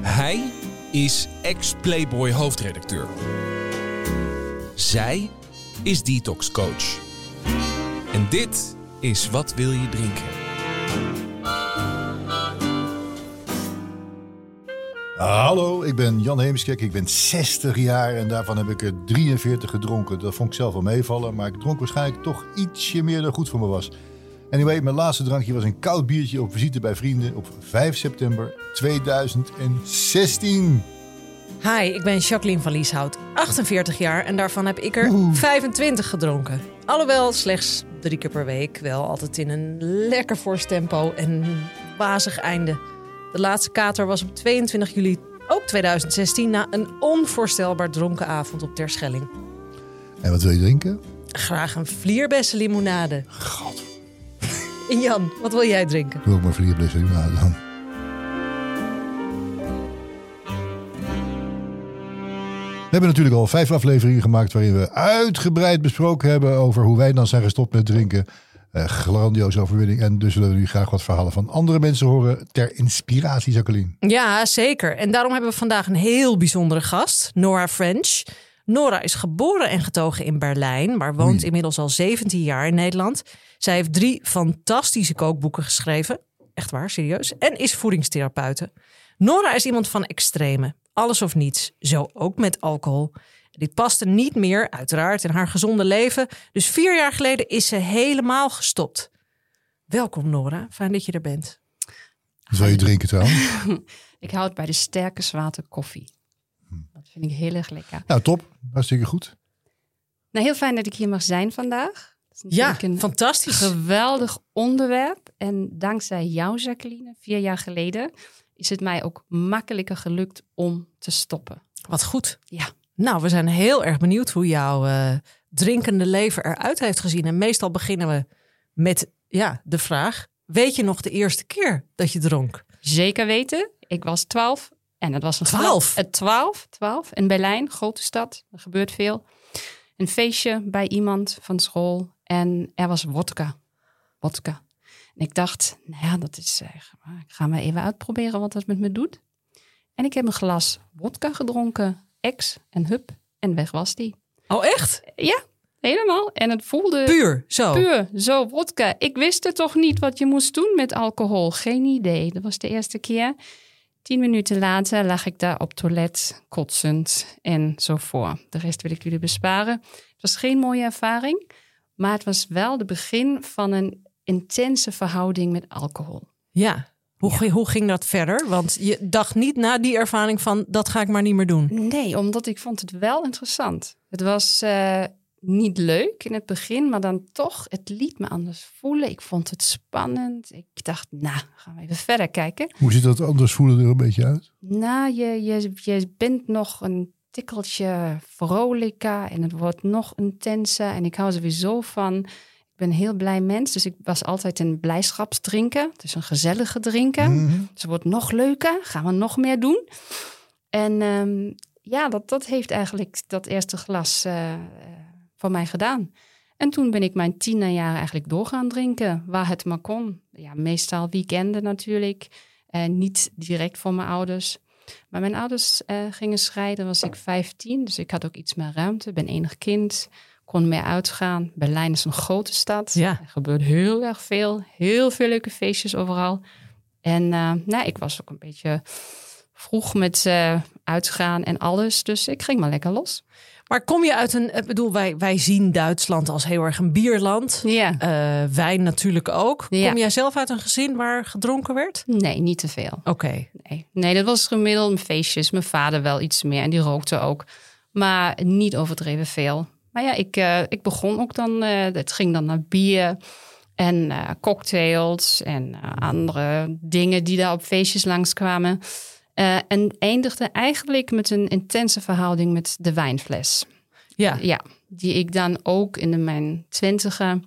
Hij is ex-Playboy hoofdredacteur. Zij is detox coach. En dit is Wat wil je drinken? Hallo, ik ben Jan Heemskerk. Ik ben 60 jaar en daarvan heb ik er 43 gedronken. Dat vond ik zelf wel meevallen, maar ik dronk waarschijnlijk toch ietsje meer dan goed voor me was. Anyway, mijn laatste drankje was een koud biertje op visite bij vrienden op 5 september 2016. Hi, ik ben Jacqueline van Lieshout, 48 jaar en daarvan heb ik er 25 gedronken. Alhoewel slechts drie keer per week, wel altijd in een lekker fors tempo en wazig einde. De laatste kater was op 22 juli, ook 2016, na een onvoorstelbaar dronken avond op Terschelling. En wat wil je drinken? Graag een vlierbessenlimonade. God, En Jan, wat wil jij drinken? doe ook maar vlierblessen limonade dan. We hebben natuurlijk al vijf afleveringen gemaakt waarin we uitgebreid besproken hebben over hoe wij dan zijn gestopt met drinken. Eh, grandioze overwinning. En dus willen we nu graag wat verhalen van andere mensen horen ter inspiratie, Jacqueline. Ja, zeker. En daarom hebben we vandaag een heel bijzondere gast, Nora French. Nora is geboren en getogen in Berlijn, maar woont Oei. inmiddels al 17 jaar in Nederland. Zij heeft drie fantastische kookboeken geschreven. Echt waar, serieus. En is voedingstherapeute. Nora is iemand van extreme. Alles of niets. Zo ook met alcohol. Dit paste niet meer, uiteraard, in haar gezonde leven. Dus vier jaar geleden is ze helemaal gestopt. Welkom Nora, fijn dat je er bent. Wil je drinken trouwens? Ik hou het bij de sterke zwarte koffie. Dat vind ik heel erg lekker. nou, top. Hartstikke goed. Nou, heel fijn dat ik hier mag zijn vandaag. Ja, natuurlijk een fantastisch. geweldig onderwerp. En dankzij jou, Jacqueline, vier jaar geleden, is het mij ook makkelijker gelukt om te stoppen. Wat goed. Ja. Nou, we zijn heel erg benieuwd hoe jouw eh, drinkende leven eruit heeft gezien. En meestal beginnen we met ja, de vraag: Weet je nog de eerste keer dat je dronk? Zeker weten, ik was twaalf. En het was een 12? Het 12, 12 in Berlijn, grote stad. Er gebeurt veel. Een feestje bij iemand van school en er was wodka. Wodka. En ik dacht, nou ja, dat is. eh, ik ga maar even uitproberen wat dat met me doet. En ik heb een glas wodka gedronken, ex en hup, en weg was die. Oh, echt? Ja, helemaal. En het voelde Puur, zo. puur, zo wodka. Ik wist het toch niet wat je moest doen met alcohol. Geen idee. Dat was de eerste keer. Tien minuten later lag ik daar op toilet, kotsend en zo voor. De rest wil ik jullie besparen. Het was geen mooie ervaring, maar het was wel de begin van een intense verhouding met alcohol. Ja. Hoe, ging- hoe ging dat verder? Want je dacht niet na die ervaring van dat ga ik maar niet meer doen. Nee, omdat ik vond het wel interessant. Het was eh, niet leuk in het begin, maar dan toch, het liet me anders voelen. Ik vond het spannend. Ik dacht, nou, gaan we even verder kijken. Hoe ziet dat anders voelen er een beetje uit? Nou, je, je, je bent nog een tikkeltje vrolijker en het wordt nog intenser. En ik hou sowieso van, ik ben een heel blij mens. Dus ik was altijd een blijdschapsdrinker. Dus een gezellige drinker. Mhm. Dus het wordt nog leuker, gaan we nog meer doen. En ehm, ja, dat, dat heeft eigenlijk dat eerste glas eh, voor mij gedaan. En toen ben ik mijn tienerjaren eigenlijk door gaan drinken, waar het maar kon. Ja, meestal weekenden natuurlijk, eh, niet direct voor mijn ouders. Maar mijn ouders eh, gingen scheiden, was ik 15, dus ik had ook iets meer ruimte, ben enig kind, kon meer uitgaan. Berlijn is een grote stad, Ja. er gebeurt heel erg veel, heel veel leuke feestjes overal. En eh, nou, ik was ook een beetje vroeg met eh, uitgaan en alles. Dus ik ging maar lekker los. Maar kom je uit een. Ik bedoel, wij, wij zien Duitsland als heel erg een bierland. Ja. Eh, wijn natuurlijk ook. Ja. Kom jij zelf uit een gezin waar gedronken werd? Nee, niet te veel. Oké. Nee. nee, dat was gemiddeld feestjes. Mijn vader wel iets meer en die rookte ook. Maar niet overdreven veel. Maar ja, ik, eh, ik begon ook dan. eh, het ging dan naar bier en eh, cocktails en eh, andere dingen die daar op feestjes langskwamen. Eh en eindigde eigenlijk met een intense verhouding met de wijnfles. Ja. Ja, die ik dan ook in de mijn twintiger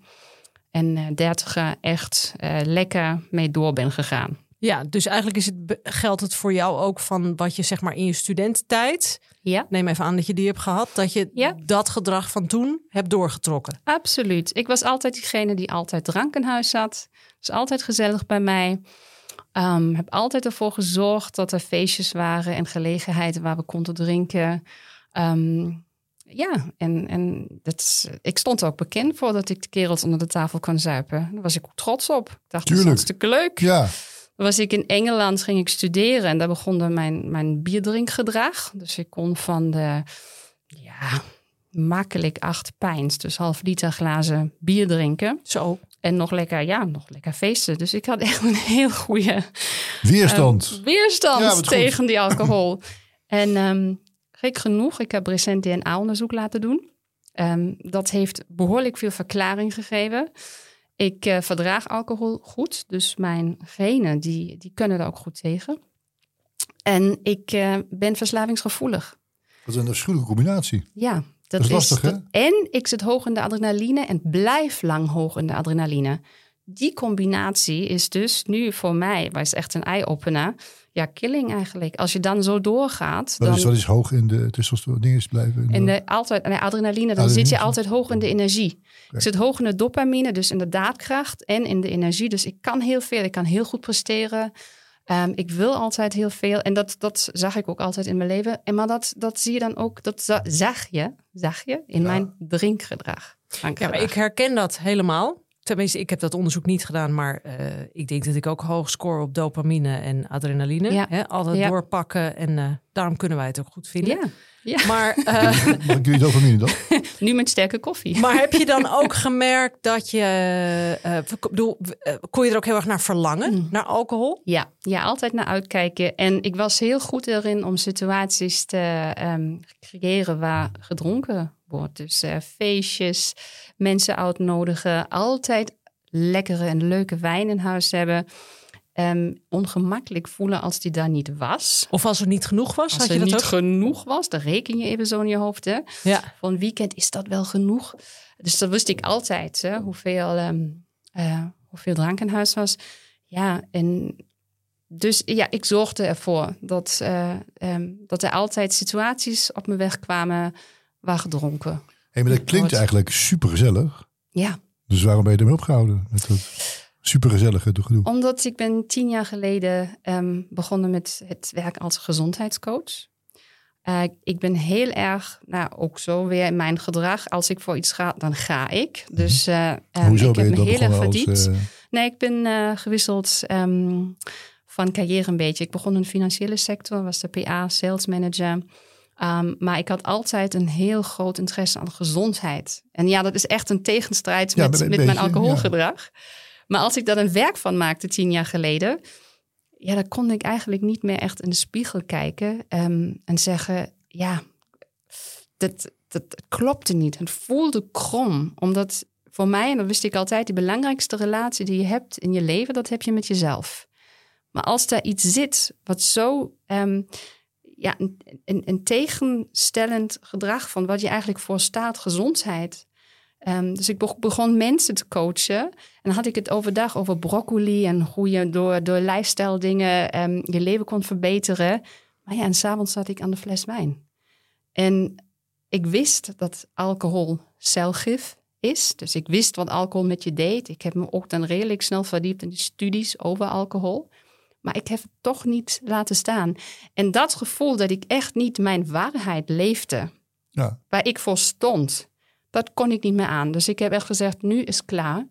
en eh, dertiger echt eh, lekker mee door ben gegaan. Ja, dus eigenlijk is het, geldt het voor jou ook van wat je zeg maar in je studententijd, Ja, neem even aan dat je die hebt gehad, dat je Ja. dat gedrag van toen hebt doorgetrokken. absoluut. Ik was altijd diegene die altijd drank in huis had. Was altijd gezellig bij mij. Ehm heb altijd ervoor gezorgd dat er feestjes waren en gelegenheden waar we konden drinken. Ehm, ja, en, en dat is, ik stond er ook bekend voor dat ik de kerels onder de tafel kon zuipen. Daar was ik ook trots op. Ik dacht, dat is Tuurlijk. hartstikke leuk. Ja, was ik in Engeland, ging ik studeren en daar begon dan mijn, mijn bierdrinkgedrag. Dus ik kon van de, ja, makkelijk acht pints, dus half liter glazen bier drinken. Zo. En nog lekker, ja, nog lekker feesten. Dus ik had echt een heel goede weerstand. eh, weerstand Ja, wat goed. tegen die alcohol. en ehm, gek genoeg, ik heb recent DNA-onderzoek laten doen. Ehm, dat heeft behoorlijk veel verklaring gegeven. Ik eh, verdraag alcohol goed, dus mijn genen die, die kunnen er ook goed tegen. En ik eh, ben verslavingsgevoelig. Dat is een afschuwelijke combinatie. Ja, dat, is lastig, hè? dat- En ik zit hoog in de adrenaline en blijf lang hoog in de adrenaline. Die combinatie is dus nu voor mij, is echt een eye-opener. Ja, killing eigenlijk. Als je dan zo doorgaat, Wat dan is, is hoog in de testosteron dinges blijven? in de, altijd, nee, adrenaline, dan Adrenaline, zit je altijd hoog in de energie. Ik zit hoog in de dopamine, dus in de daadkracht en in de energie. Dus ik kan heel veel, ik kan heel goed presteren. Ehm, ik wil altijd heel veel en dat, dat zag ik ook altijd in mijn leven. En maar dat, dat zie je dan ook, dat za- zag je, zag je in mijn drinkgedrag. Ja, maar ik herken dat helemaal. Tenminste, ik heb dat onderzoek niet gedaan, maar eh, ik denk dat ik ook hoog score op dopamine en adrenaline. Ja. Hè, altijd Ja. doorpakken en eh, daarom kunnen wij het ook goed vinden. ja, ja, Maar, eh, ik jullie dopamine dan? nu met sterke koffie. maar heb je dan ook gemerkt dat je, eh, ik bedoel, kon je er ook heel erg naar verlangen, Mm. naar alcohol? Ja, ja, altijd naar uitkijken. En ik was heel goed erin om situaties te ehm, creëren waar gedronken Dus eh, feestjes, mensen uitnodigen, altijd lekkere en leuke wijn in huis hebben. Ehm, ongemakkelijk voelen als die daar niet was. Of als er niet genoeg was, Als had er je dat niet ook? genoeg was, dan reken je even zo in je hoofd. Hè? Ja. Van weekend is dat wel genoeg. Dus dat wist ik altijd, hè? Hoeveel, ehm, eh, hoeveel drank in huis was. Ja, en dus ja, ik zorgde ervoor dat, eh, ehm, dat er altijd situaties op mijn weg kwamen waar gedronken. Hey, maar dat klinkt eigenlijk super gezellig. Ja, Dus waarom ben je ermee opgehouden? Met dat super gezellige gedoe. omdat ik ben tien jaar geleden ehm, begonnen met het werk als gezondheidscoach. Eh, ik ben heel erg, nou ook zo weer in mijn gedrag. Als ik voor iets ga, dan ga ik. Dus eh, ehm, Mhm. Hoezo ik ben heb je me heel erg als... verdiept. eh, Nee, ik ben gewisseld ehm, van carrière een beetje. Ik begon in de financiële sector, was de PA, sales manager. Ehm, maar ik had altijd een heel groot interesse aan gezondheid. En ja, dat is echt een tegenstrijd Ja, met, met mijn alcoholgedrag. Maar als ik daar een werk van maakte tien jaar geleden... ja, dan kon ik eigenlijk niet meer echt in de spiegel kijken... ehm, en zeggen, ja, dat, dat klopte niet. Het voelde krom, omdat voor mij, en dat wist ik altijd, de belangrijkste relatie die je hebt in je leven, dat heb je met jezelf. Maar als daar iets zit wat zo ehm, ja, een, een, tegenstellend gedrag van wat je eigenlijk voor staat, gezondheid. Ehm, dus ik be- begon mensen te coachen. En dan had ik het overdag over broccoli en hoe je door, door lifestyle dingen ehm, je leven kon verbeteren. Maar ja, en s'avonds zat ik aan de fles wijn. En ik wist dat alcohol celgif is. Dus ik wist wat alcohol met je deed. Ik heb me ook dan redelijk snel verdiept in studies over alcohol. Maar ik heb het toch niet laten staan. En dat gevoel dat ik echt niet mijn waarheid leefde, ja. waar ik voor stond, dat kon ik niet meer aan. Dus ik heb echt gezegd, nu is klaar.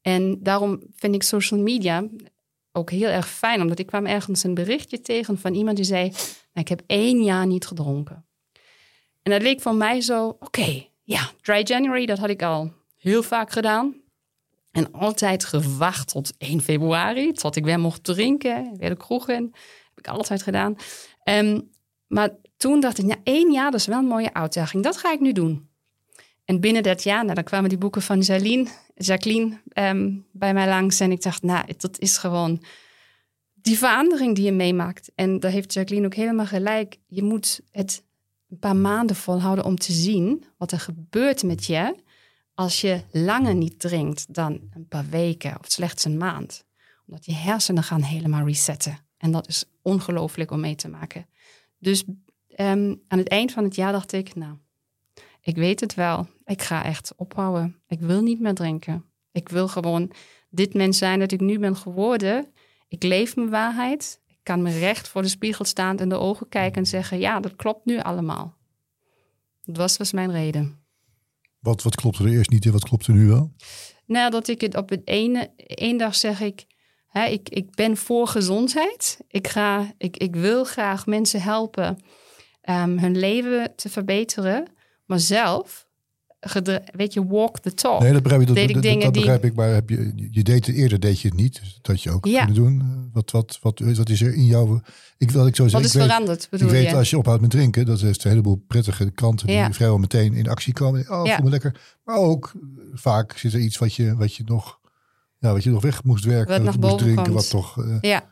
En daarom vind ik social media ook heel erg fijn. Omdat ik kwam ergens een berichtje tegen van iemand die zei... "Nou, ik heb één jaar niet gedronken. En dat leek voor mij zo, oké, ja, dry January, dat had ik al heel vaak gedaan. En altijd gewacht tot 1 februari, tot ik weer mocht drinken, weer de kroeg in. Heb ik altijd gedaan. Ehm, maar toen dacht ik, nou, één jaar, dat is wel een mooie uitdaging. Dat ga ik nu doen. En binnen dat jaar, nou, dan kwamen die boeken van Jacqueline, Jacqueline ehm, bij mij langs. En ik dacht, nou, dat is gewoon die verandering die je meemaakt. En daar heeft Jacqueline ook helemaal gelijk. Je moet het een paar maanden volhouden om te zien wat er gebeurt met je als je langer niet drinkt dan een paar weken of slechts een maand. Omdat je hersenen gaan helemaal resetten. En dat is ongelooflijk om mee te maken. Dus ehm, aan het eind van het jaar dacht ik, nou, ik weet het wel. Ik ga echt ophouden. Ik wil niet meer drinken. Ik wil gewoon dit mens zijn dat ik nu ben geworden. ik leef mijn waarheid. Ik kan me recht voor de spiegel staan in de ogen kijken en zeggen: ja, dat klopt nu allemaal. Dat was, was mijn reden. Wat, wat klopte er eerst niet en wat klopte nu wel? Nou, dat ik het op het ene, één dag zeg ik, hè, ik, ik ben voor gezondheid. Ik, ga, ik, ik wil graag mensen helpen um, hun leven te verbeteren. Maar zelf, weet je, walk the talk. Nee, dat begrijp ik. Dat, deed ik dingen dat begrijp ik. Maar heb je, je deed het eerder, deed je het niet. Dus dat je ook Ja. kunnen doen. Wat, wat, wat, wat is er in jou? Ik wil ik zo Wat zeggen. is ik weet, veranderd, ik bedoel weet je? als je ophoudt met drinken, dat heeft een heleboel prettige kanten die Ja. vrijwel meteen in actie komen. Oh, Ja. voel me lekker. Maar ook eh, vaak zit er iets wat je, wat je nog, ja, wat je nog weg moest werken, Wat wat je moest drinken, komt. wat toch. eh, Ja,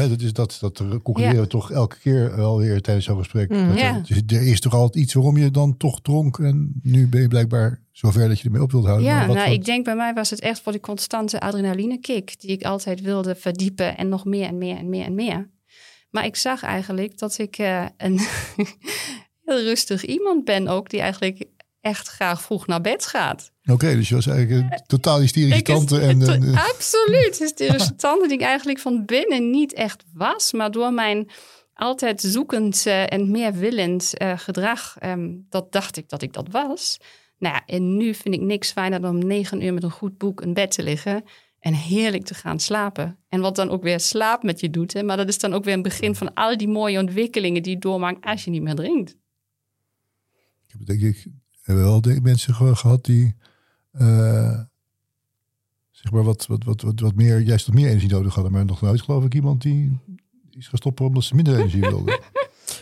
Hè, dat is dat, dat concluderen Ja. we toch elke keer alweer tijdens zo'n gesprek. Mhm. Er- dus er is toch altijd iets waarom je dan toch dronk. En nu ben je blijkbaar zover dat je ermee op wilt houden. ja nou, wat- ik denk bij mij was het echt voor die constante adrenaline kick die ik altijd wilde verdiepen en nog meer en meer en meer en meer. Maar ik zag eigenlijk dat ik eh, een heel rustig iemand ben ook die eigenlijk echt graag vroeg naar bed gaat. Oké, dus je was eigenlijk een totaal hysterische tante. En, en, eh, absoluut. Hysterische tante die ik eigenlijk van binnen niet echt was. Maar door mijn altijd zoekend eh, en meer willend eh, gedrag, ehm, dat dacht ik dat ik dat was. Nou ja, en nu vind ik niks fijner dan om negen uur met een goed boek in bed te liggen. En heerlijk te gaan slapen. En wat dan ook weer slaap met je doet. Hè? Maar dat is dan ook weer een begin van al die mooie ontwikkelingen die je doormaakt als je niet meer drinkt. ik heb denk ik hebben wel de mensen ge- gehad die eh, zeg maar wat, wat, wat, wat, wat meer, juist wat meer energie nodig hadden. Maar nog nooit geloof ik iemand die is stoppen omdat ze minder energie wilden.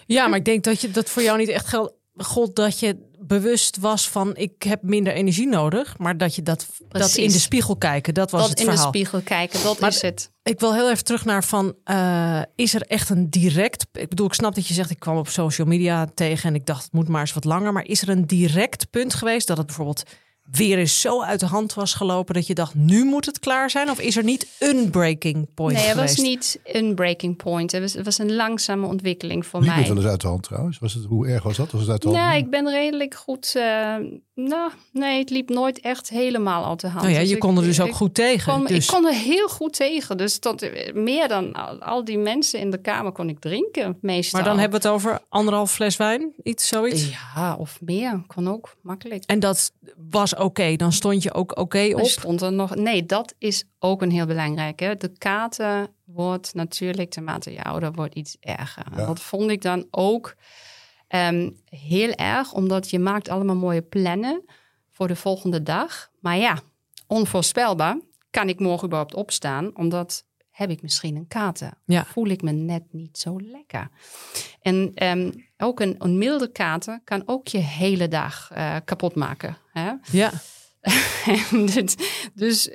Ja, maar ik denk dat je dat voor jou niet echt geldt. God, dat je bewust was van ik heb minder energie nodig, maar dat je dat, dat in de spiegel kijken, dat was Dat het in de verhaal. spiegel kijken, dat Maar is het. Ik wil heel even terug naar van, eh, is er echt een direct... Ik bedoel, ik snap dat je zegt, ik kwam op social media tegen... en ik dacht, het moet maar eens wat langer. Maar is er een direct punt geweest dat het bijvoorbeeld weer eens zo uit de hand was gelopen... dat je dacht, nu moet het klaar zijn? Of is er niet een breaking point Nee, het geweest? was niet een breaking point. Het was, het was een langzame ontwikkeling voor Liep het mij. wel eens uit de hand trouwens? Was het, hoe erg was dat? Was het uit de hand? Nou, ik ben redelijk goed. eh, nou, nee, het liep nooit echt helemaal uit de hand. Nou ja, Dus je ik- kon er dus ook ik goed tegen. kon- dus... Ik kon er heel goed tegen. Dus tot, eh, meer dan al, al die mensen in de kamer kon ik drinken, meestal. Maar dan hebben we het over anderhalf fles wijn, iets zoiets. Ja, of meer. Kon ook, makkelijk. En dat was oké. Dan stond je ook oké Er op. stond er nog. Nee, dat is ook een heel belangrijk. Hè? De kater wordt natuurlijk, naarmate je ouder wordt, iets erger. Ja. Dat vond ik dan ook ehm, heel erg, omdat je maakt allemaal mooie plannen voor de volgende dag. Maar ja, onvoorspelbaar. Kan ik morgen überhaupt opstaan? Omdat heb ik misschien een kater. Ja. Voel ik me net niet zo lekker. En ehm, ook een, een milde kater kan ook je hele dag eh, kapot maken. Hè? Ja. Dit- dus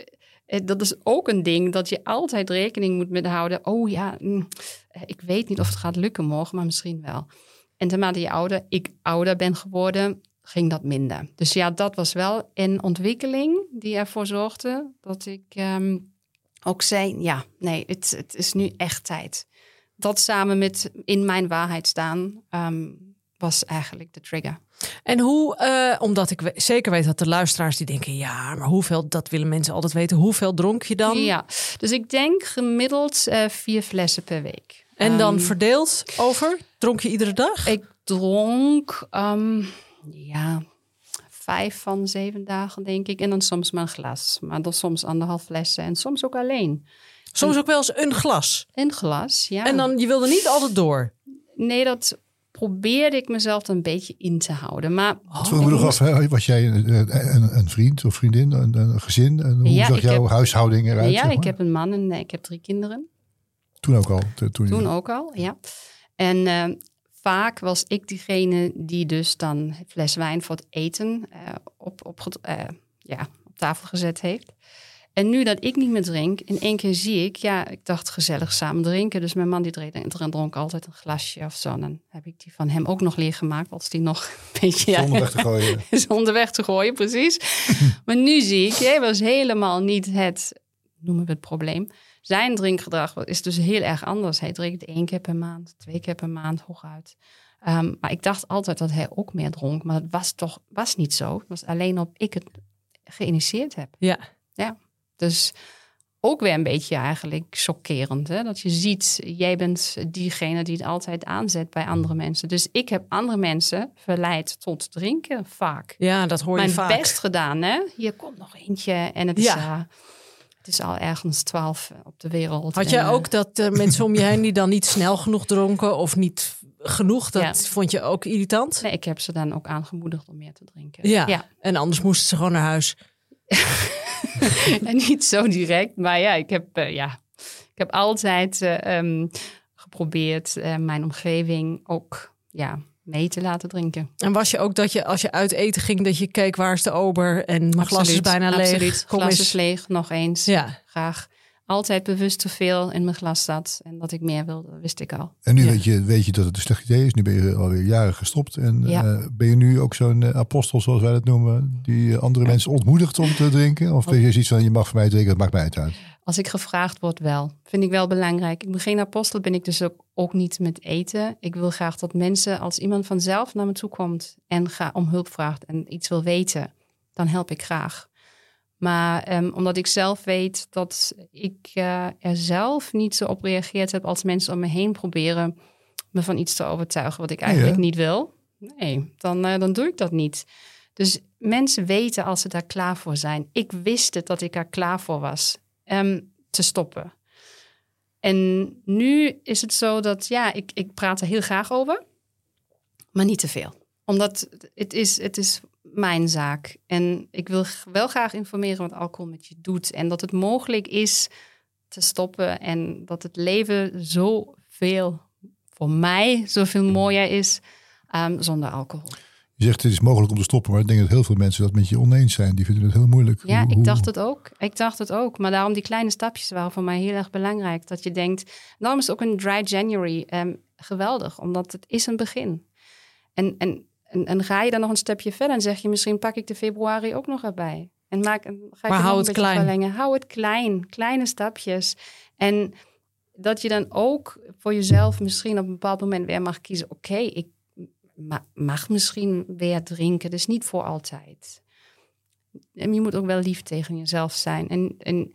eh, dat is ook een ding dat je altijd rekening moet met houden. Oh ja, mm, eh, ik weet niet of het gaat lukken morgen, maar misschien wel. En naarmate je ouder, ik ouder ben geworden, ging dat minder. Dus ja, dat was wel een ontwikkeling die ervoor zorgde dat ik ehm, ook zei: ja, nee, het, het is nu echt tijd. Dat samen met in mijn waarheid staan ehm, was eigenlijk de trigger. En hoe, eh, omdat ik zeker weet dat de luisteraars die denken, ja, maar hoeveel, dat willen mensen altijd weten. Hoeveel dronk je dan? Ja, dus ik denk gemiddeld eh, vier flessen per week. En dan Ehm, verdeeld over? Dronk je iedere dag? ik dronk, ehm, ja, vijf van zeven dagen denk ik. En dan soms maar een glas. Maar dan soms anderhalf flessen en soms ook alleen. Soms ook wel eens een glas. Een glas, ja. En dan, je wilde niet altijd door. Nee, dat probeerde ik mezelf een beetje in te houden. Maar Ik vroeg me nog af, hè, was jij een, een, een vriend of vriendin, een, een gezin? En hoe Ja, zag jouw heb- huishouding eruit? ja, zeg ik heb een man en eh, ik heb drie kinderen. Toen ook al. te- Toen, Toen ook al, ja. En eh, vaak was ik diegene die dus dan fles wijn voor het eten eh, op, op, eh, ja, op tafel gezet heeft. En nu dat ik niet meer drink, in één keer zie ik, ja, ik dacht gezellig samen drinken. Dus mijn man die drinkt, dronk altijd een glasje of zo. En dan heb ik die van hem ook nog leer gemaakt, als die nog een beetje... ja, Zonder weg te gooien. zonder weg te gooien, precies. maar nu zie ik, hij was helemaal niet het, noemen we het probleem. Zijn drinkgedrag is dus heel erg anders. Hij drinkt één keer per maand, twee keer per maand, hooguit. Ehm, maar ik dacht altijd dat hij ook meer dronk. Maar dat was toch was niet zo. Het was alleen op ik het geïnitieerd heb. Ja. Dus ook weer een beetje eigenlijk chockerend. Hè? Dat je ziet, jij bent diegene die het altijd aanzet bij andere mensen. Dus ik heb andere mensen verleid tot drinken, vaak. Ja, dat hoor je Mijn vaak. best gedaan, hè? Hier komt nog eentje en het is, eh, het is al ergens twaalf op de wereld. Had jij eh, ook dat eh, mensen om je heen die dan niet snel genoeg dronken of niet genoeg, dat Ja. vond je ook irritant? Nee, ik heb ze dan ook aangemoedigd om meer te drinken. Ja. ja. En anders moesten ze gewoon naar huis. en niet zo direct, maar ja, ik heb, eh, ja, ik heb altijd eh, ehm, geprobeerd eh, mijn omgeving ook ja, mee te laten drinken. En was je ook dat je als je uit eten ging, dat je keek waar is de ober en mijn glas is bijna leeg. Absoluut. Kom glas is leeg, nog eens. Ja. Graag. Altijd bewust te veel in mijn glas zat. En dat ik meer wilde, wist ik al. En nu Ja. weet, je, weet je dat het een slecht idee is. Nu ben je alweer jaren gestopt. En Ja. eh, ben je nu ook zo'n eh, apostel, zoals wij dat noemen, die eh, andere mensen ontmoedigt om te drinken? Of ben je zoiets van, je mag voor mij drinken, dat maakt mij het uit. Als ik gevraagd word, wel. Vind ik wel belangrijk. Ik ben geen apostel, ben ik dus ook, ook niet met eten. Ik wil graag dat mensen, als iemand vanzelf naar me toe komt en ga, om hulp vraagt en iets wil weten, dan help ik graag. Maar ehm, omdat ik zelf weet dat ik eh, er zelf niet zo op gereageerd heb als mensen om me heen proberen me van iets te overtuigen wat ik eigenlijk Ja. niet wil. Nee, dan, eh, dan doe ik dat niet. Dus mensen weten als ze daar klaar voor zijn. Ik wist het dat ik er klaar voor was ehm, te stoppen. En nu is het zo dat, ja, ik, ik praat er heel graag over, maar niet te veel. Omdat het is, het is mijn zaak. En ik wil wel graag informeren wat alcohol met je doet. En dat het mogelijk is te stoppen. En dat het leven zoveel, voor mij, zoveel mooier is ehm, zonder alcohol. Je zegt het is mogelijk om te stoppen, maar ik denk dat heel veel mensen dat met je oneens zijn. Die vinden het heel moeilijk. Ja, Hoe- ik hoe- dacht het ook. Ik dacht het ook. Maar daarom die kleine stapjes waren voor mij heel erg belangrijk. Dat je denkt, daarom is ook een dry January ehm, geweldig. Omdat het is een begin. En, en, en, en ga je dan nog een stapje verder en zeg je misschien pak ik de februari ook nog erbij. En maak, en ga ik Maar het hou nog het een klein. verlengen. Hou het klein, kleine stapjes. En dat je dan ook voor jezelf misschien op een bepaald moment weer mag kiezen. Oké, ik ma- mag misschien weer drinken. Dus niet voor altijd. En je moet ook wel lief tegen jezelf zijn. En, en,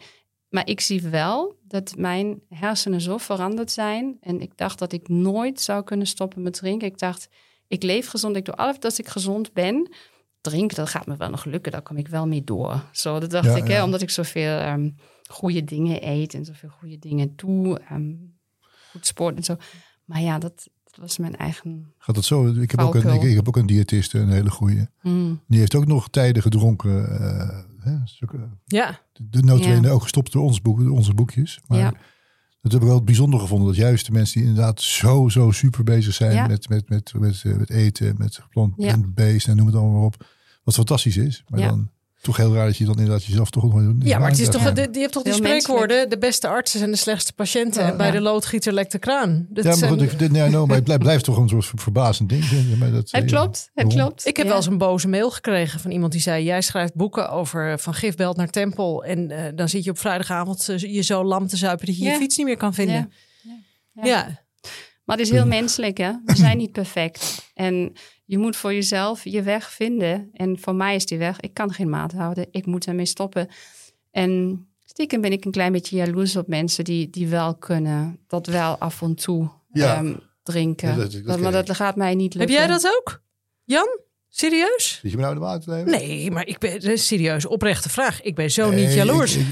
maar ik zie wel dat mijn hersenen zo veranderd zijn. En ik dacht dat ik nooit zou kunnen stoppen met drinken. Ik dacht, ik leef gezond. Ik doe alles dat ik gezond ben. Drinken, dat gaat me wel nog lukken. Daar kom ik wel mee door. Zo, dat dacht Ja, ik, hè, omdat ik zoveel ehm goede dingen eet en zoveel goede dingen doe. ehm, goed sport en zo. Maar ja, dat, dat was mijn eigen... Gaat dat zo? Ik heb, ook een, ik, heb ook een diëtiste, een hele goede. Hmm. Die heeft ook nog tijden gedronken. eh, hè, zulke- Ja. de notabene Ja. ook gestopt door ons boek, door onze boekjes. Maar Ja. Dat heb ik wel bijzonder gevonden. Dat juist de mensen die inderdaad zo, zo super bezig zijn Ja. met, met, met, met, eh, met eten, met geplant Ja. en beest en noem het allemaal maar op. Wat fantastisch is. Maar Ja. dan toch heel raar dat je dan inderdaad jezelf toch nog... Ja, maar het is toch, Ja. de- je hebt toch die Heel spreekwoorden, de beste artsen zijn de slechtste patiënten. Ja. en bij Ja. de loodgieter lekt de kraan. Dat Ja, maar zijn- goed, ik, dit- nee, no, maar het blijft, blijft toch een soort ver- verbazend ding. vind je, Maar dat, Het klopt, het waarom? klopt. Ik heb Ja. wel eens een boze mail gekregen van iemand die zei: Jij schrijft boeken over eh, van gifbelt naar tempel. En eh, dan zit je op vrijdagavond eh, je zo lam te zuipen dat je je fiets niet meer kan vinden. Ja. Ja, Ja. Maar het is heel menselijk, hè? We zijn niet perfect. En je moet voor jezelf je weg vinden. En voor mij is die weg, ik kan geen maat houden. Ik moet ermee stoppen. En stiekem ben ik een klein beetje jaloers op mensen die, die wel kunnen. Dat wel af en toe Ja. ehm, drinken. Ja, dat- maar dat gaat mij niet Heb lukken. jij dat ook? Jan? Serieus? Zit je me nou in de water te nemen? Nee, maar ik ben dat is serieus oprechte vraag. Ik ben zo Nee, niet jaloers. Ik,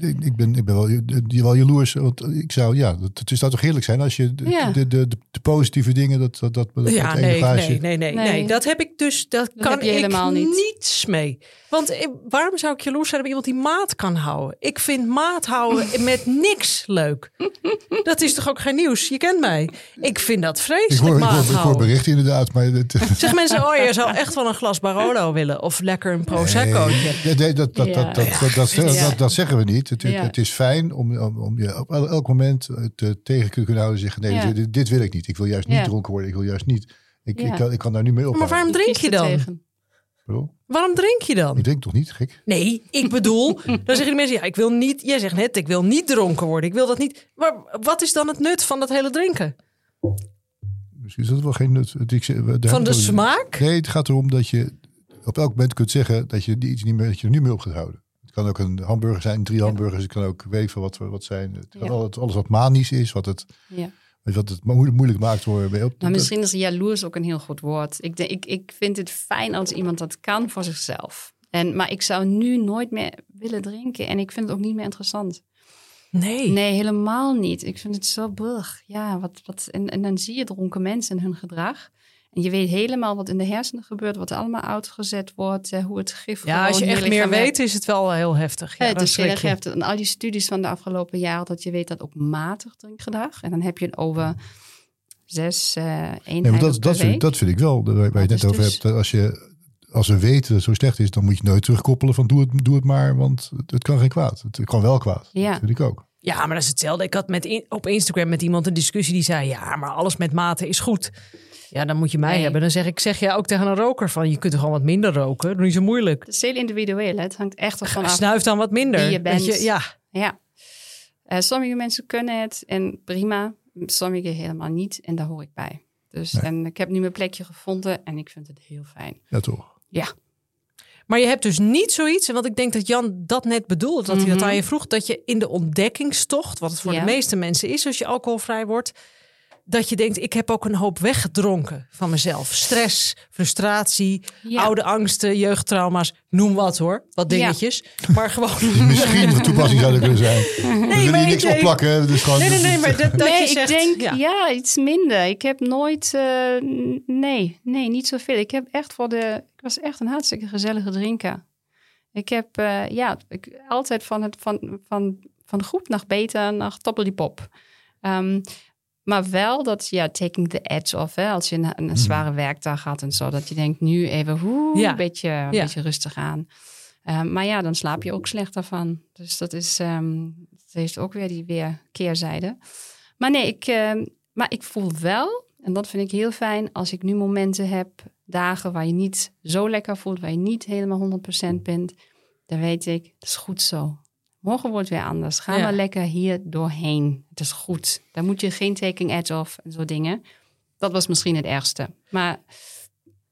ik, ik, ik ben, ik ben wel, je- wel jaloers. Want ik zou, ja, het, het zou toch heerlijk zijn als je de, Ja. de, de, de, de positieve dingen, dat, dat, dat, dat ja, dat nee, nee, nee, nee, nee. Nee. Dat heb ik dus, dat Dat kan heb je ik helemaal niet. niets mee. Want eh, waarom zou ik jaloers zijn op iemand die maat kan houden? Ik vind maat houden met niks leuk. Dat is toch ook geen nieuws? Je kent mij. Ik vind dat Ik vreselijk, hoor, ik, hoor, ik hoor berichten inderdaad, maar Zeg mensen, oh, je zou echt wel een glas Barolo willen. Of lekker een Prosecco'tje. Nee, nee, dat, dat, dat, dat, dat, dat, dat, Ja. dat, dat zeggen we niet. Het, het- Ja. het is fijn om, om, om je op el- elk moment te, tegen te kunnen houden en zeggen: nee, Ja. dit, dit wil ik niet. Ik wil juist niet Ja. dronken worden. Ik wil juist niet. Ik, Ja. ik, kan, ik kan daar nu mee Maar ophouden. waarom drink je dan? Waarom drink je Ik dan? drink toch niet, gek? Nee, ik bedoel, dan zeggen die mensen, ja, ik wil niet, jij zegt net, ik wil niet dronken worden. Ik wil dat niet. Maar wat is dan het nut van dat hele drinken? Misschien is dat wel geen nut. Het, ik, Van de smaak? Nee, het gaat erom dat je op elk moment kunt zeggen dat je iets niet meer, dat je er nu mee op gaat houden. Het kan ook een hamburger zijn, drie hamburgers. Het kan ook weven wat, wat zijn. Het kan Ja. alles, alles wat manisch is, wat het, Ja. wat het moeilijk, moeilijk maakt voor bij op. Maar misschien is jaloers ook een heel goed woord. Ik, denk, ik, ik vind het fijn als iemand dat kan voor zichzelf. En, maar ik zou nu nooit meer willen drinken. En ik vind het ook niet meer interessant. Nee. Nee, helemaal niet. Ik vind het zo burg. Ja, wat, wat, en, en dan zie je dronken mensen en hun gedrag. En je weet helemaal wat in de hersenen gebeurt, wat er allemaal uitgezet wordt, eh, hoe het gif Ja, als je echt meer weet, is het wel heel heftig. Ja, Ja, het is heel erg heftig. En al die studies van de afgelopen jaren, dat je weet dat ook matig drinkgedrag. En dan heb je het over zes eh eenheden Nee, maar dat, per dat, vind, dat vind ik wel, waar, je het net over dus- hebt. Als, je, als we weten dat het zo slecht is, dan moet je nooit terugkoppelen van doe het, doe het maar, want het, het kan geen kwaad. Het kan wel kwaad. Ja. Dat vind ik ook. Ja, maar dat is hetzelfde. Ik had met in- op Instagram met iemand een discussie die zei: Ja, maar alles met mate is goed. Ja, dan moet je mij Nee. hebben. Dan zeg ik: Zeg jij ook tegen een roker van: Je kunt er gewoon wat minder roken. Doe niet zo moeilijk. Het is heel individueel. Hè? Het hangt echt ervan af. Snuif dan wat minder. wie je bent. ja. Ja. Eh, sommige mensen kunnen het en prima. Sommige helemaal niet. En daar hoor ik bij. Dus Nee. en ik heb nu mijn plekje gevonden en ik vind het heel fijn. Ja, toch? Ja. Maar je hebt dus niet zoiets, en wat ik denk dat Jan dat net bedoelt, dat hij dat Mhm. aan je vroeg, dat je in de ontdekkingstocht, wat het voor Ja. de meeste mensen is als je alcoholvrij wordt, dat je denkt, ik heb ook een hoop weggedronken van mezelf. Stress, frustratie, Ja. oude angsten, jeugdtrauma's, noem wat hoor, wat Ja. dingetjes. Maar gewoon... Misschien van toepassing zou dat kunnen zijn. we willen maar hier niks ik denk- opplakken. Dus gewoon, Nee, nee, nee, maar dat, dat nee, je zegt... ik denk ja. ja. iets minder. Ik heb nooit, eh, n- nee, nee, niet zoveel. Ik heb echt voor de, was echt een hartstikke gezellige drinker. Ik heb, eh, ja, ik, altijd van, het, van, van, van goed naar beter naar toppeldiepop. Ehm maar wel dat, ja, taking the edge off. Hè, als je een, een zware werkdag had en zo. Dat je denkt, nu even hoe, Ja. een, beetje, een beetje rustig aan. Ehm, maar ja, dan slaap je ook slechter van. Dus dat is, ehm het heeft ook weer die weer keerzijde. Maar nee, ik, maar ik voel wel, en dat vind ik heel fijn, als ik nu momenten heb, dagen waar je niet zo lekker voelt, waar je niet helemaal 100% bent, dan weet ik, het is goed zo. Morgen wordt het weer anders. Ga Ja. maar lekker hier doorheen. Het is goed. Daar moet je geen taking edge off en zo dingen. Dat was misschien het ergste. Maar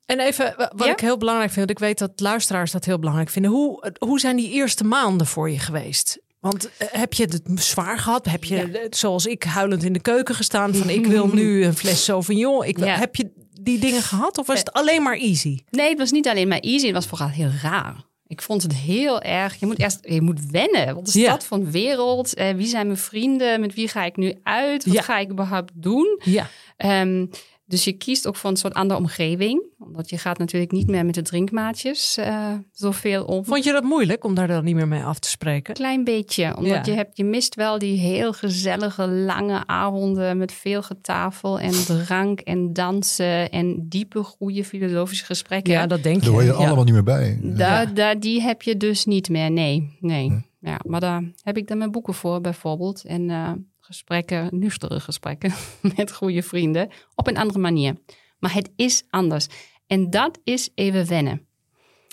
En even, wa- wat Ja? ik heel belangrijk vind, want ik weet dat luisteraars dat heel belangrijk vinden. Hoe, hoe zijn die eerste maanden voor je geweest? Want eh, heb je het zwaar gehad? Heb je, Ja. eh, zoals ik, huilend in de keuken gestaan van ik wil nu een fles Sauvignon. Ik, wil-. Heb je die dingen gehad of was het alleen maar easy? Nee, het was niet alleen maar easy. Het was vooral heel raar. Ik vond het heel erg. Je moet eerst je moet wennen. Wat is Ja. dat voor een wereld? Eh, wie zijn mijn vrienden? Met wie ga ik nu uit? Wat Ja. ga ik überhaupt doen? Ja. Ehm, dus je kiest ook voor een soort andere omgeving. Omdat je gaat natuurlijk niet meer met de drinkmaatjes eh, zoveel om. Vond je dat moeilijk om daar dan niet meer mee af te spreken? klein beetje. Omdat Ja. je, hebt, je mist wel die heel gezellige lange avonden met veel getafel en drank en dansen en diepe, goede filosofische gesprekken. Ja, dat denk je. Daar hoor je Ja. allemaal niet meer bij. Daar, daar, die heb je dus niet meer. Nee, nee. Ja, maar daar heb ik dan mijn boeken voor bijvoorbeeld. En eh, gesprekken, nuchtere gesprekken met goede vrienden. Op een andere manier. Maar het is anders. En dat is even wennen.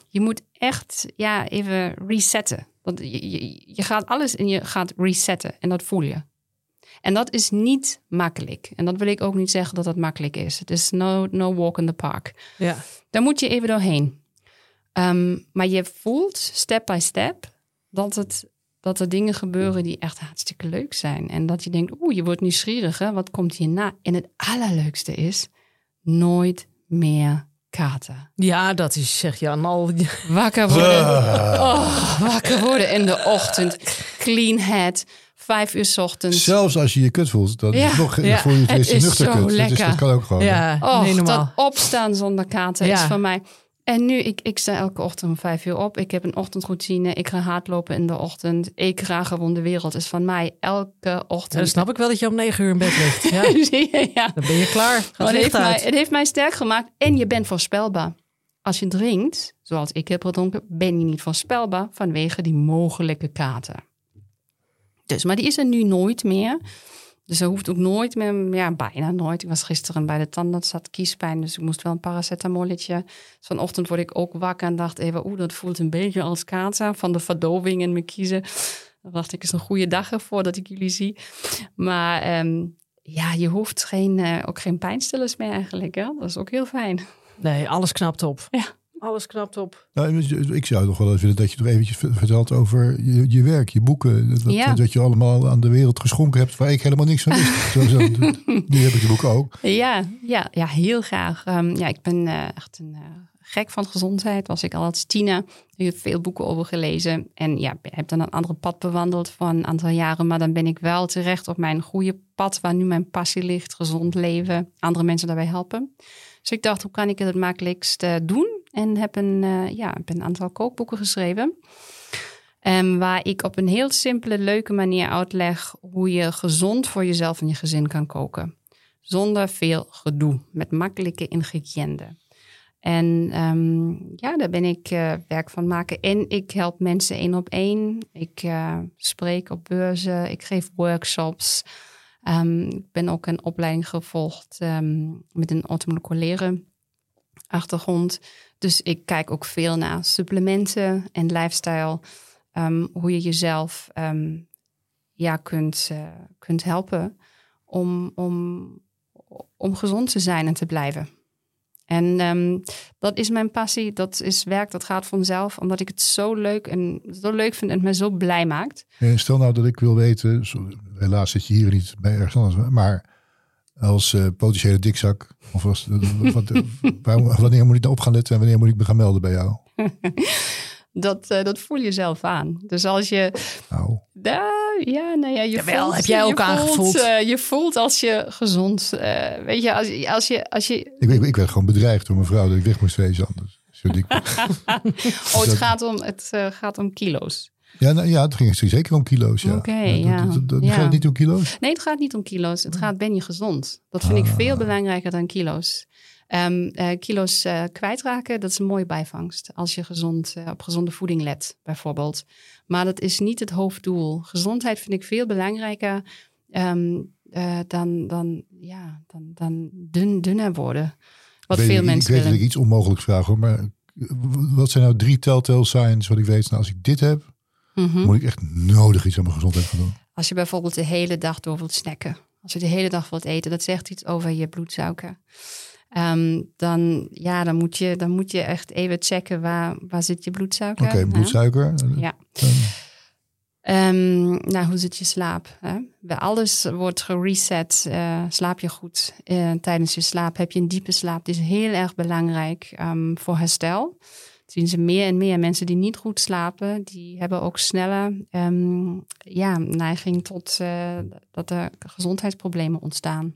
Je moet echt ja, even resetten. Want je, je, je gaat alles en je gaat resetten. En dat voel je. En dat is niet makkelijk. En dat wil ik ook niet zeggen dat dat makkelijk is. Het is no, no walk in the park. Ja. Daar moet je even doorheen. Ehm, maar je voelt step by step dat, het, dat er dingen gebeuren die echt hartstikke leuk zijn. En dat je denkt, oeh, je wordt nieuwsgierig, hè? wat komt hierna? En het allerleukste is, nooit meer katen. ja, dat is, zeg Jan, al... Wakker worden, oh, wakker worden in de ochtend, clean head, vijf uur 's ochtends. Zelfs als je je kut voelt, dan Ja. is het nog Ja. voor je het is nuchter zo kut. Dat, is, dat kan ook gewoon. Ja, Oh, nee, normaal. dat opstaan zonder katen Ja. is voor mij. En nu, ik, ik sta elke ochtend om vijf uur op. Ik heb een ochtendroutine. Ik ga hardlopen in de ochtend. Ik ga gewoon de wereld. is van mij elke Ja, dan ochtend. snap ik wel dat je om negen uur in bed ligt. Ja, Zie je, ja. dan ben je klaar. Het, heeft mij, het heeft mij sterk gemaakt. En je bent voorspelbaar. Als je drinkt, zoals ik heb gedronken, ben je niet voorspelbaar vanwege die mogelijke katen. Dus, maar die is er nu nooit meer. Dus er hoeft ook nooit meer, ja, bijna nooit. Ik was gisteren bij de tandarts, had kiespijn, dus ik moest wel een paracetamolletje. Dus vanochtend word ik ook wakker en dacht even, oeh, dat voelt een beetje als kater van de verdoving in mijn kiezen. Dan dacht ik, is een goede dag ervoor dat ik jullie zie. Maar ehm, ja, je hoeft geen, eh, ook geen pijnstillers meer eigenlijk. Hè? Dat is ook heel fijn. Nee, alles knapt op. Ja. Alles knapt op. Nou, ik zou toch wel eens willen dat je nog eventjes vertelt over je, je werk, je boeken. Dat, Ja. dat je allemaal aan de wereld geschonken hebt waar ik helemaal niks van wist. nu heb ik je boek ook. Ja, ja, ja heel graag. Ehm, ja, ik ben eh, echt een eh, gek van gezondheid. Was ik al als tiener. Ik heb veel boeken over gelezen. En ja, heb dan een andere pad bewandeld voor een aantal jaren. Maar dan ben ik wel terecht op mijn goede pad... waar nu mijn passie ligt. Gezond leven. Andere mensen daarbij helpen. Dus ik dacht, hoe kan ik het het makkelijkst eh, doen? En heb een, eh, ja, heb een aantal kookboeken geschreven. Ehm, waar ik op een heel simpele, leuke manier uitleg... hoe je gezond voor jezelf en je gezin kan koken zonder veel gedoe, met makkelijke ingrediënten. En ehm, ja, daar ben ik eh, werk van maken. En ik help mensen één op één. Ik eh, spreek op beurzen, ik geef workshops. Ehm, ik ben ook een opleiding gevolgd met een automoleculaire achtergrond. Dus ik kijk ook veel naar supplementen en lifestyle. ehm, hoe je jezelf ehm, ja, kunt, eh, kunt helpen om, om, om gezond te zijn en te blijven. En ehm, dat is mijn passie, dat is werk, dat gaat vanzelf, omdat ik het zo leuk en zo leuk vind en het me zo blij maakt. En stel nou dat ik wil weten, helaas zit je hier niet bij ergens anders, maar als eh, potentiële dikzak, of als, wat, waar- wanneer moet ik nou op gaan letten en wanneer moet ik me gaan melden bij jou? Dat, eh, dat voel je zelf aan. Dus als je Nou, Da- ja, nou ja, je Jawel, voelt, heb jij ook je voelt, aangevoeld. eh, je voelt als je gezond, eh, weet je, als, je- als je, als je, ik, ik, ik werd gewoon bedreigd door mijn vrouw dat ik weg moest wezen anders. Zo dik. oh, het gaat om, het eh, gaat om kilo's. Ja, nou, ja, het ging zeker om kilo's. Ja. Oké, ja. dat- dat- Ja. Gaat het niet om kilo's? Nee, het gaat niet om kilo's. Het gaat, ben je gezond? Dat vind ik Ah. veel belangrijker dan kilo's. Ehm, eh, kilo's eh, kwijtraken, dat is een mooie bijvangst. Als je gezond, eh, op gezonde voeding let, bijvoorbeeld. Maar dat is niet het hoofddoel. Gezondheid vind ik veel belangrijker ehm, eh, dan, dan, ja, dan, dan dun, dunner worden. Wat weet- veel mensen Ik weet dat ik iets onmogelijks vraag hoor, maar wat zijn nou drie telltale signs wat ik weet? Nou, als ik dit heb, Mhm. moet ik echt nodig iets aan mijn gezondheid gaan doen. Als je bijvoorbeeld de hele dag door wilt snacken. Als je de hele dag wilt eten, dat zegt iets over je bloedsuiker. Ehm, dan, ja, dan, moet je, dan moet je echt even checken waar, waar zit je bloedsuiker. Oké, hè? bloedsuiker. Ja. Dan- Ehm, nou, hoe zit je slaap? Hè? Bij Alles wordt gereset. eh, slaap je goed eh, tijdens je slaap? Heb je een diepe slaap? Die is heel erg belangrijk ehm, voor herstel. Zien ze meer en meer. Mensen die niet goed slapen, die hebben ook sneller ehm, ja, neiging tot eh, dat er gezondheidsproblemen ontstaan.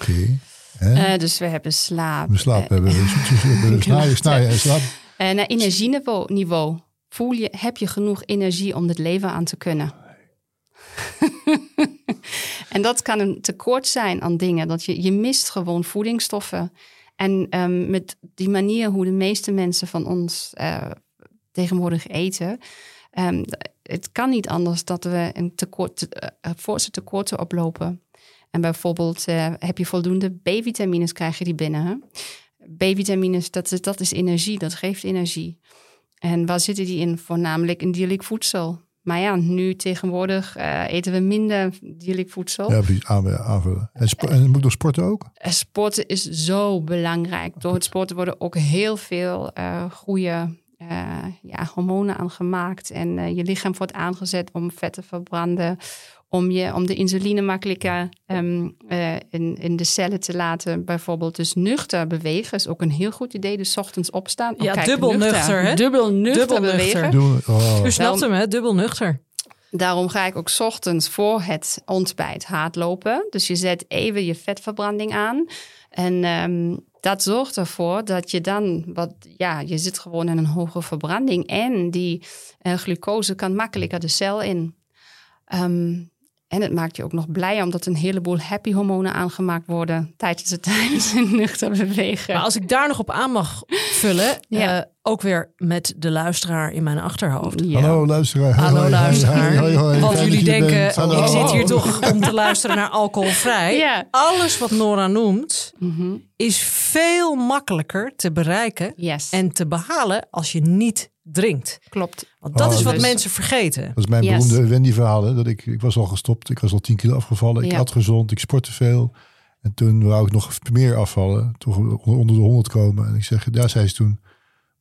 Oké. Eh, dus we hebben slaap. we slaap Eh, hebben. We snaaien, snaaien en slaap. En naar energieniveau niveau. Voel je, heb je genoeg energie om het leven aan te kunnen? en dat kan een tekort zijn aan dingen. Dat je, je mist gewoon voedingsstoffen. En ehm, met die manier hoe de meeste mensen van ons eh, tegenwoordig eten... ehm, het kan niet anders dat we een tekort, eh, forse tekorten oplopen. En bijvoorbeeld eh, heb je voldoende B-vitamines, krijg je die binnen. B-vitamines, dat, is- dat is energie, dat geeft energie. En waar zitten die in? Voornamelijk in dierlijk voedsel. Maar ja, nu tegenwoordig eh, eten we minder dierlijk voedsel. Ja. Aan- aanvullen. En, en moet nog sporten ook? Eh, Sporten is zo belangrijk. Door het sporten worden ook heel veel eh goede eh, ja, hormonen aangemaakt. En eh, je lichaam wordt aangezet om vet te verbranden. Om, je, om de insuline makkelijker ehm, eh, in, in de cellen te laten. Bijvoorbeeld dus nuchter bewegen is ook een heel goed idee. Dus 's ochtends opstaan. Oh, Ja, dubbel nuchter, hè? Dubbel nuchter Dubbel bewegen. nuchter. Oh. U snapt hem, hè? Dubbel nuchter. Daarom ga ik ook 's ochtends voor het ontbijt hardlopen. Dus je zet even je vetverbranding aan. En ehm, dat zorgt ervoor dat je dan, wat, ja, je zit gewoon in een hoge verbranding. En die eh, glucose kan makkelijker de cel in. Ehm, en het maakt je ook nog blij, omdat een heleboel happy hormonen aangemaakt worden tijdens het tijdens het nuchter bewegen. Maar als ik daar nog op aan mag vullen, Ja. eh, ook weer met de luisteraar in mijn achterhoofd. Ja. Hallo luisteraar. Hallo Hoi, luisteraar. hoi, hoi, hoi. Want Fijn jullie denken, ik zit hier toch om te luisteren naar alcoholvrij. Ja. Alles wat Nora noemt, Mhm. is veel makkelijker te bereiken Yes, en te behalen als je niet drinkt. klopt. Want dat Oh, is wat dus- mensen vergeten. Dat is mijn Yes. beroemde Wendy-verhaal. Dat ik, ik was al gestopt. Ik was al 10 kilo afgevallen. Ik Ja. at gezond. Ik sportte veel. En toen wou ik nog meer afvallen. Toch onder de 100 komen. En ik zeg, daar zei ze toen.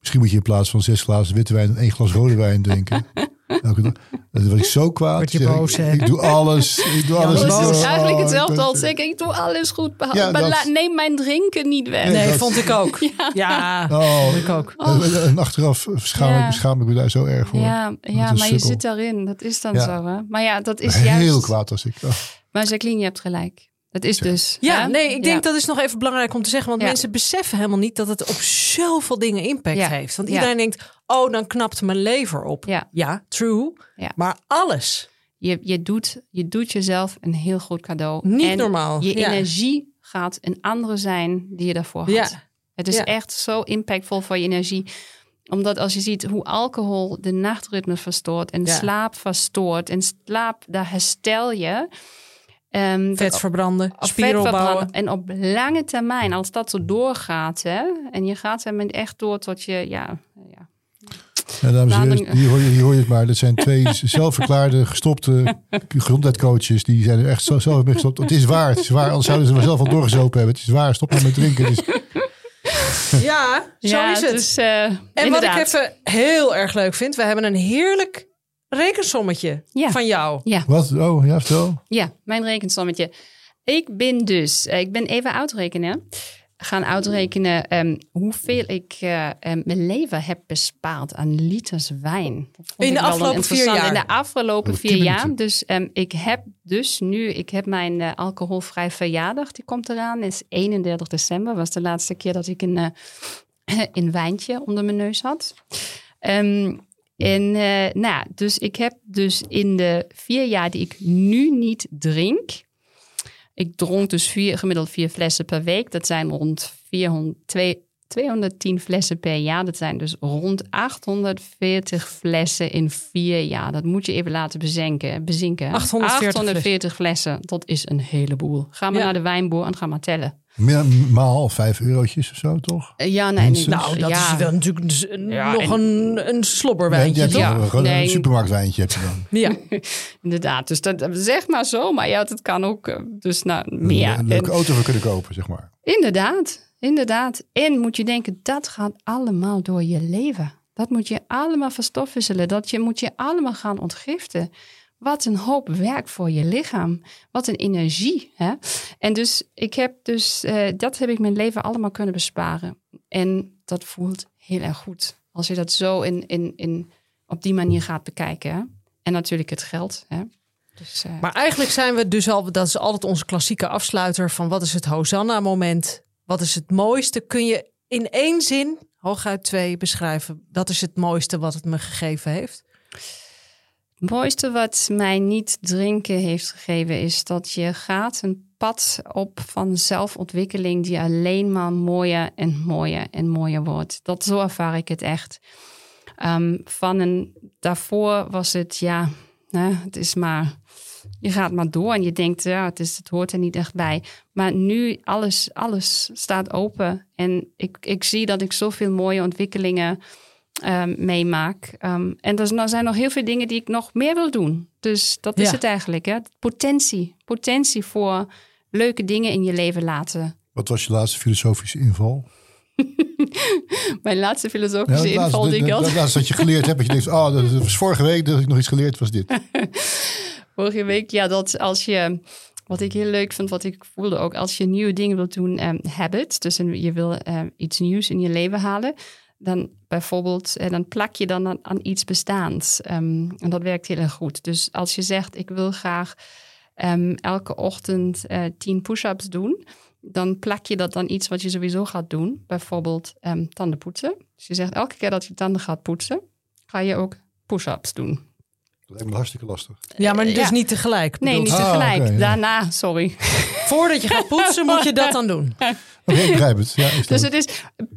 Misschien moet je in plaats van zes glazen witte wijn één glas rode wijn drinken. Elke dag. Dan word ik zo kwaad. Word je Zeg ik, boos, hè? ik doe alles. Ik doe alles. Ja, Ik Dat is eigenlijk oh, hetzelfde ik als zeggen, ik doe alles goed. Ja, maar dat- neem mijn drinken niet weg. Nee, dat- vond ik ook. Ja, Oh, vond ik ook. En, en achteraf schaam, Ja. ik, schaam ik me daar zo erg voor. Ja, ja maar je zit daarin. Dat is dan Ja. zo. Hè? Maar ja, dat is Heel juist... kwaad als ik. oh. Maar Jacqueline, je hebt gelijk. Dat is dus... Ja, hè? nee, ik denk Ja. dat is nog even belangrijk om te zeggen. Want Ja. mensen beseffen helemaal niet dat het op zoveel dingen impact Ja. heeft. Want Ja. iedereen denkt, oh, dan knapt mijn lever op. Ja. true. Ja. Maar alles. Je, je, doet, je doet jezelf een heel goed cadeau. Niet en normaal. Je Ja. energie gaat een andere zijn die je daarvoor had. Ja. Het is Ja. echt zo impactvol voor je energie. Omdat als je ziet hoe alcohol de nachtritme verstoort en Ja. slaap verstoort. En slaap, daar herstel je. Ehm, Vet dat- verbranden, vet opbouwen. En op lange termijn, als dat zo doorgaat, hè, en je gaat ermee echt door tot je, ja, ja. Ja, dames en Nou, heren, hier hoor, je, hier hoor je het maar. Dat zijn twee zelfverklaarde, gestopte gezondheidscoaches. Die zijn er echt zo, zelf mee gestopt. Het is waar, het is waar. Anders zouden ze er zelf al doorgezopen hebben. Het is waar, stop maar met drinken. Is- Ja, zo ja, is het. Dus, eh, en wat ik even heel erg leuk vind, we hebben een heerlijk rekensommetje Ja. van jou. Ja, Wat? Oh, ja, vertel. ja, mijn rekensommetje. Ik ben dus, eh, ik ben even uitrekenen. Gaan uitrekenen ehm, hoeveel ik eh, ehm, mijn leven heb bespaard aan liters wijn. In de afgelopen vier jaar? In de afgelopen Oh, vier jaar. Dus ehm, ik heb dus nu, ik heb mijn eh, alcoholvrij verjaardag, die komt eraan. is 31 december, was de laatste keer dat ik een, eh, een wijntje onder mijn neus had. Ehm, en eh, nou, dus ik heb dus in de vier jaar die ik nu niet drink. Ik dronk dus vier, gemiddeld vier flessen per week. Dat zijn rond 400, twee- 210 flessen per jaar. Dat zijn dus rond 840 flessen in vier jaar. Dat moet je even laten bezinken. bezinken. 840 840 flessen. Dat is een heleboel. Ga maar Ja. naar de wijnboer en ga maar tellen. Meer- Maal vijf eurotjes of zo, toch? Eh, Ja, nee, nee. Minstens. Nou, dat ja. is wel natuurlijk dus Ja, nog en- een, een slobberwijntje. ja. Nee. een supermarktwijntje heb je dan. Ja. Inderdaad, dus dat zeg maar zo, maar ja, dat kan ook eh, dus nou, meer. Een leuke En- auto voor kunnen kopen, zeg maar. inderdaad, inderdaad. En moet je denken, dat gaat allemaal door je leven. Dat moet je allemaal verstofwisselen. Dat je, moet je allemaal gaan ontgiften. Wat een hoop werk voor je lichaam. Wat een energie. Hè? En dus, ik heb dus, eh, dat heb ik mijn leven allemaal kunnen besparen. En dat voelt heel erg goed. Als je dat zo in, in, in, op die manier gaat bekijken. Hè? En natuurlijk het geld. Hè? Dus, eh, Maar eigenlijk zijn we dus al, dat is altijd onze klassieke afsluiter van wat is het Hosanna-moment? Wat is het mooiste? Kun je in één zin, hooguit twee, beschrijven? Dat is het mooiste wat het me gegeven heeft. Het mooiste wat mij niet drinken heeft gegeven is dat je gaat een pad op van zelfontwikkeling die alleen maar mooier en mooier en mooier wordt. Dat zo ervaar ik het echt. Ehm, van een, daarvoor was het ja, het is maar, je gaat maar door en je denkt ja, het, is, het hoort er niet echt bij. Maar nu alles, alles staat open en ik, ik zie dat ik zoveel mooie ontwikkelingen ehm, meemaak. Ehm, en er zijn nog heel veel dingen die ik nog meer wil doen. Dus dat is Ja. het eigenlijk. Hè? Potentie. Potentie voor leuke dingen in je leven laten. Wat was je laatste filosofische inval? Mijn laatste filosofische inval die ik dat, had. dat laatste dat je geleerd hebt. Dat je denkt, oh, dat was vorige week dat ik nog iets geleerd was dit. Vorige week, ja, dat als je... Wat ik heel leuk vond, wat ik voelde ook... als je nieuwe dingen wilt doen, ehm habits... dus een- je wil ehm, iets nieuws in je leven halen... dan bijvoorbeeld, eh, dan plak je dan aan, aan iets bestaans. Ehm, en dat werkt heel erg goed. Dus als je zegt, ik wil graag ehm, elke ochtend eh, tien push-ups doen... dan plak je dat dan iets wat je sowieso gaat doen. Bijvoorbeeld ehm, tanden poetsen. Dus je zegt, elke keer dat je tanden gaat poetsen... ga je ook push-ups doen. Dat lijkt me hartstikke lastig. Ja, maar dus ja. niet tegelijk. Nee, bedoel niet. Ah, tegelijk. ja. Daarna, sorry. Voordat je gaat poetsen, moet je dat dan doen. Oké, ik begrijp het. Ja, is Dus het is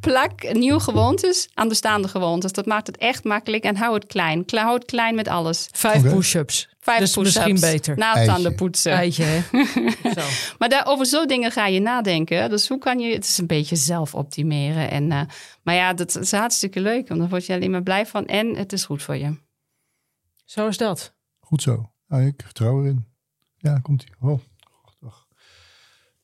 plak nieuwe gewoontes aan bestaande gewoontes. Dat maakt het echt makkelijk en hou het klein. Kle- Hou het klein met alles. Vijf Oké. push-ups. Vijf dus push-ups misschien beter. Na tanden poetsen. Eitje, hè? Zo. Maar daar, over zo'n dingen ga je nadenken. Dus hoe kan je... Het is een beetje zelf optimeren. En, eh, maar ja, dat is hartstikke leuk. Want dan word je alleen maar blij van. En het is goed voor je. Zo is dat. Goed zo. Nou, ik vertrouw erin. Ja, komt ie. Oh.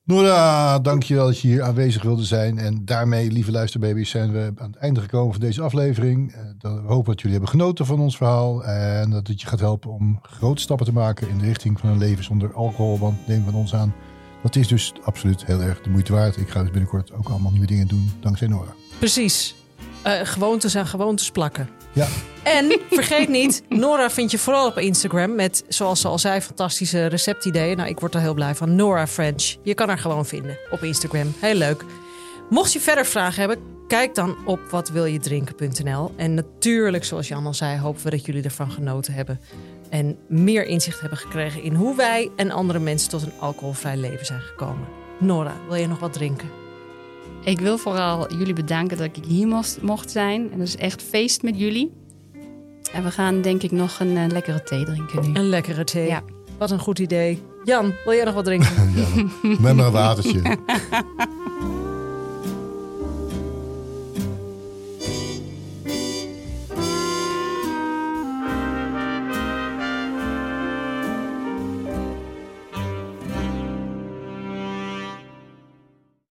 Nora, dankjewel dat je hier aanwezig wilde zijn. En daarmee, lieve luisterbaby's, zijn we aan het einde gekomen van deze aflevering. Eh, We hopen dat jullie hebben genoten van ons verhaal. En dat het je gaat helpen om grote stappen te maken in de richting van een leven zonder alcohol. Want neem van ons aan, dat is dus absoluut heel erg de moeite waard. Ik ga dus binnenkort ook allemaal nieuwe dingen doen, dankzij Nora. Precies. Eh, gewoontes aan gewoontes plakken. Ja, En vergeet niet, Nora vind je vooral op Instagram met, zoals ze al zei, fantastische receptideeën. Nou, ik word er heel blij van. Nora French. Je kan haar gewoon vinden op Instagram. Heel leuk. Mocht je verder vragen hebben, kijk dan op watwiljedrinken.nl. En natuurlijk, zoals Jan al zei, hopen we dat jullie ervan genoten hebben. En meer inzicht hebben gekregen in hoe wij en andere mensen tot een alcoholvrij leven zijn gekomen. Nora, wil je nog wat drinken? Ik wil vooral jullie bedanken dat ik hier mocht, mocht zijn. En dat is echt feest met jullie. En we gaan denk ik nog een eh, lekkere thee drinken nu. Een lekkere thee. Ja. Wat een goed idee. Jan, wil jij nog wat drinken? ja met maar een watertje.